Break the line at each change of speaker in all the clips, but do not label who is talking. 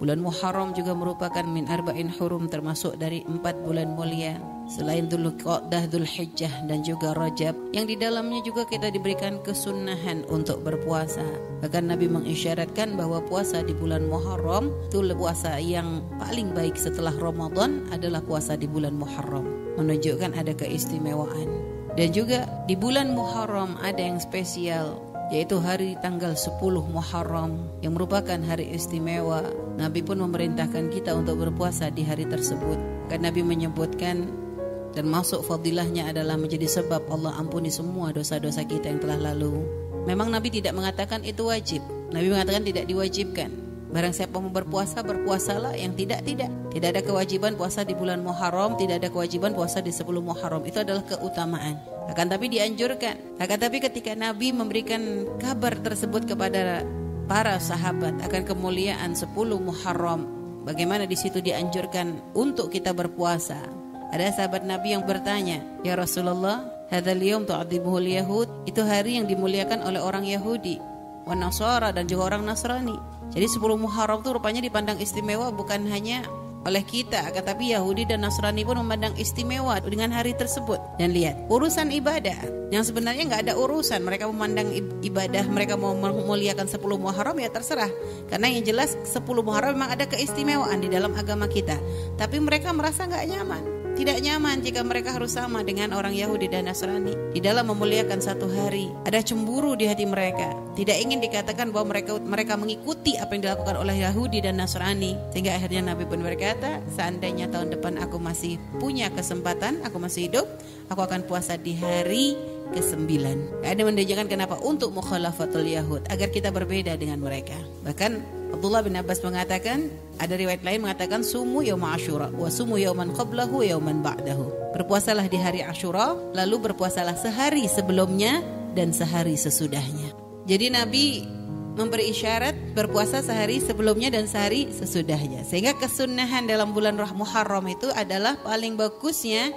Bulan Muharram juga merupakan min arba'in hurum termasuk dari empat bulan mulia. Selain Dhul Qa'dah, Dhul Hijjah dan juga Rajab yang di dalamnya juga kita diberikan kesunahan untuk berpuasa. Bahkan Nabi mengisyaratkan bahwa puasa di bulan Muharram itu puasa yang paling baik setelah Ramadan adalah puasa di bulan Muharram. Menunjukkan ada keistimewaan. Dan juga di bulan Muharram ada yang spesial yaitu hari tanggal 10 Muharram yang merupakan hari istimewa. Nabi pun memerintahkan kita untuk berpuasa di hari tersebut. Karena Nabi menyebutkan dan masuk fadilahnya adalah menjadi sebab Allah ampuni semua dosa-dosa kita yang telah lalu. Memang Nabi tidak mengatakan itu wajib. Nabi mengatakan tidak diwajibkan. Barang siapa mau berpuasa, berpuasalah. Yang tidak, tidak. Tidak ada kewajiban puasa di bulan Muharram, tidak ada kewajiban puasa di 10 Muharram. Itu adalah keutamaan. Akan tapi dianjurkan. Akan tapi ketika Nabi memberikan kabar tersebut kepada para sahabat akan kemuliaan 10 Muharram, bagaimana di situ dianjurkan untuk kita berpuasa. Ada sahabat Nabi yang bertanya, "Ya Rasulullah, hadzal yaum tu'adzibuhul yahud?" Itu hari yang dimuliakan oleh orang Yahudi, Nasara dan juga orang Nasrani. Jadi 10 Muharram itu rupanya dipandang istimewa bukan hanya oleh kita akan tapi Yahudi dan Nasrani pun memandang istimewa dengan hari tersebut. Dan lihat urusan ibadah yang sebenarnya nggak ada urusan. Mereka memandang ibadah mereka mau memuliakan 10 Muharram ya terserah. Karena yang jelas 10 Muharram memang ada keistimewaan di dalam agama kita. Tapi mereka merasa nggak nyaman tidak nyaman jika mereka harus sama dengan orang Yahudi dan Nasrani di dalam memuliakan satu hari. Ada cemburu di hati mereka. Tidak ingin dikatakan bahwa mereka mereka mengikuti apa yang dilakukan oleh Yahudi dan Nasrani. Sehingga akhirnya Nabi pun berkata, seandainya tahun depan aku masih punya kesempatan, aku masih hidup, aku akan puasa di hari ke-9. Ada menunjukkan kenapa untuk mukhalafatul Yahud agar kita berbeda dengan mereka. Bahkan Abdullah bin Abbas mengatakan, ada riwayat lain mengatakan sumu yaum Asyura wa sumu yauman qablahu yauman ba'dahu. Berpuasalah di hari Asyura, lalu berpuasalah sehari sebelumnya dan sehari sesudahnya. Jadi Nabi memberi isyarat berpuasa sehari sebelumnya dan sehari sesudahnya. Sehingga kesunahan dalam bulan Muharram itu adalah paling bagusnya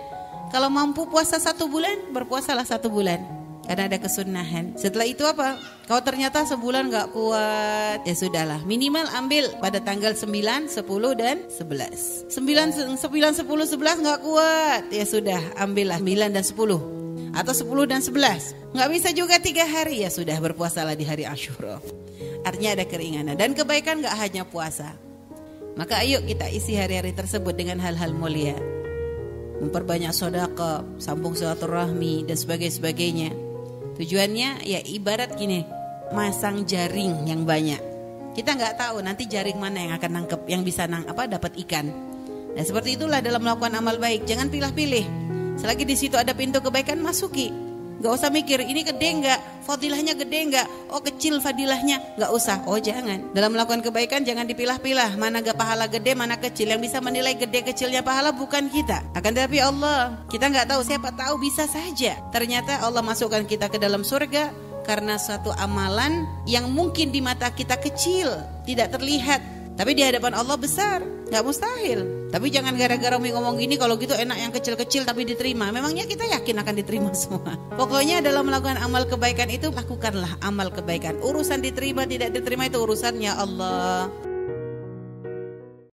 kalau mampu puasa satu bulan, berpuasalah satu bulan karena ada kesunahan. Setelah itu apa? Kalau ternyata sebulan nggak kuat, ya sudahlah. Minimal ambil pada tanggal 9, 10 dan 11. 9, 9 10, 11 nggak kuat, ya sudah ambillah 9 dan 10 atau 10 dan 11. Nggak bisa juga tiga hari ya sudah berpuasalah di hari Ashura. Artinya ada keringanan dan kebaikan nggak hanya puasa. Maka ayo kita isi hari-hari tersebut dengan hal-hal mulia. Memperbanyak sodaka, sambung silaturahmi dan sebagainya. Tujuannya ya ibarat gini, masang jaring yang banyak. Kita nggak tahu nanti jaring mana yang akan nangkep, yang bisa nang apa dapat ikan. Nah seperti itulah dalam melakukan amal baik, jangan pilih-pilih. Selagi di situ ada pintu kebaikan masuki. Gak usah mikir ini gede nggak, fadilahnya gede nggak, oh kecil fadilahnya, nggak usah. Oh jangan. Dalam melakukan kebaikan jangan dipilah-pilah mana gak pahala gede, mana kecil. Yang bisa menilai gede kecilnya pahala bukan kita. Akan tetapi Allah, kita nggak tahu siapa tahu bisa saja. Ternyata Allah masukkan kita ke dalam surga karena suatu amalan yang mungkin di mata kita kecil, tidak terlihat, tapi di hadapan Allah besar, nggak mustahil. Tapi jangan gara-gara ngomong gini kalau gitu enak yang kecil-kecil tapi diterima. Memangnya kita yakin akan diterima semua. Pokoknya dalam melakukan amal kebaikan itu lakukanlah amal kebaikan. Urusan diterima tidak diterima itu urusannya Allah.